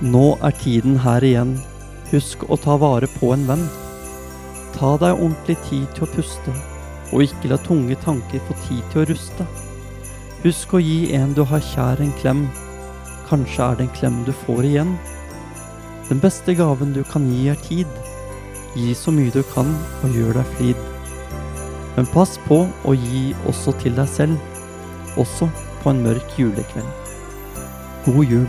Nå er tiden her igjen. Husk å ta vare på en venn. Ta deg ordentlig tid til å puste, og ikke la tunge tanker få tid til å ruste. Husk å gi en du har kjær en klem. Kanskje er det en klem du får igjen. Den beste gaven du kan gi er tid. Gi så mye du kan, og gjør deg flid. Men pass på å gi også til deg selv, også på en mørk julekveld. God jul.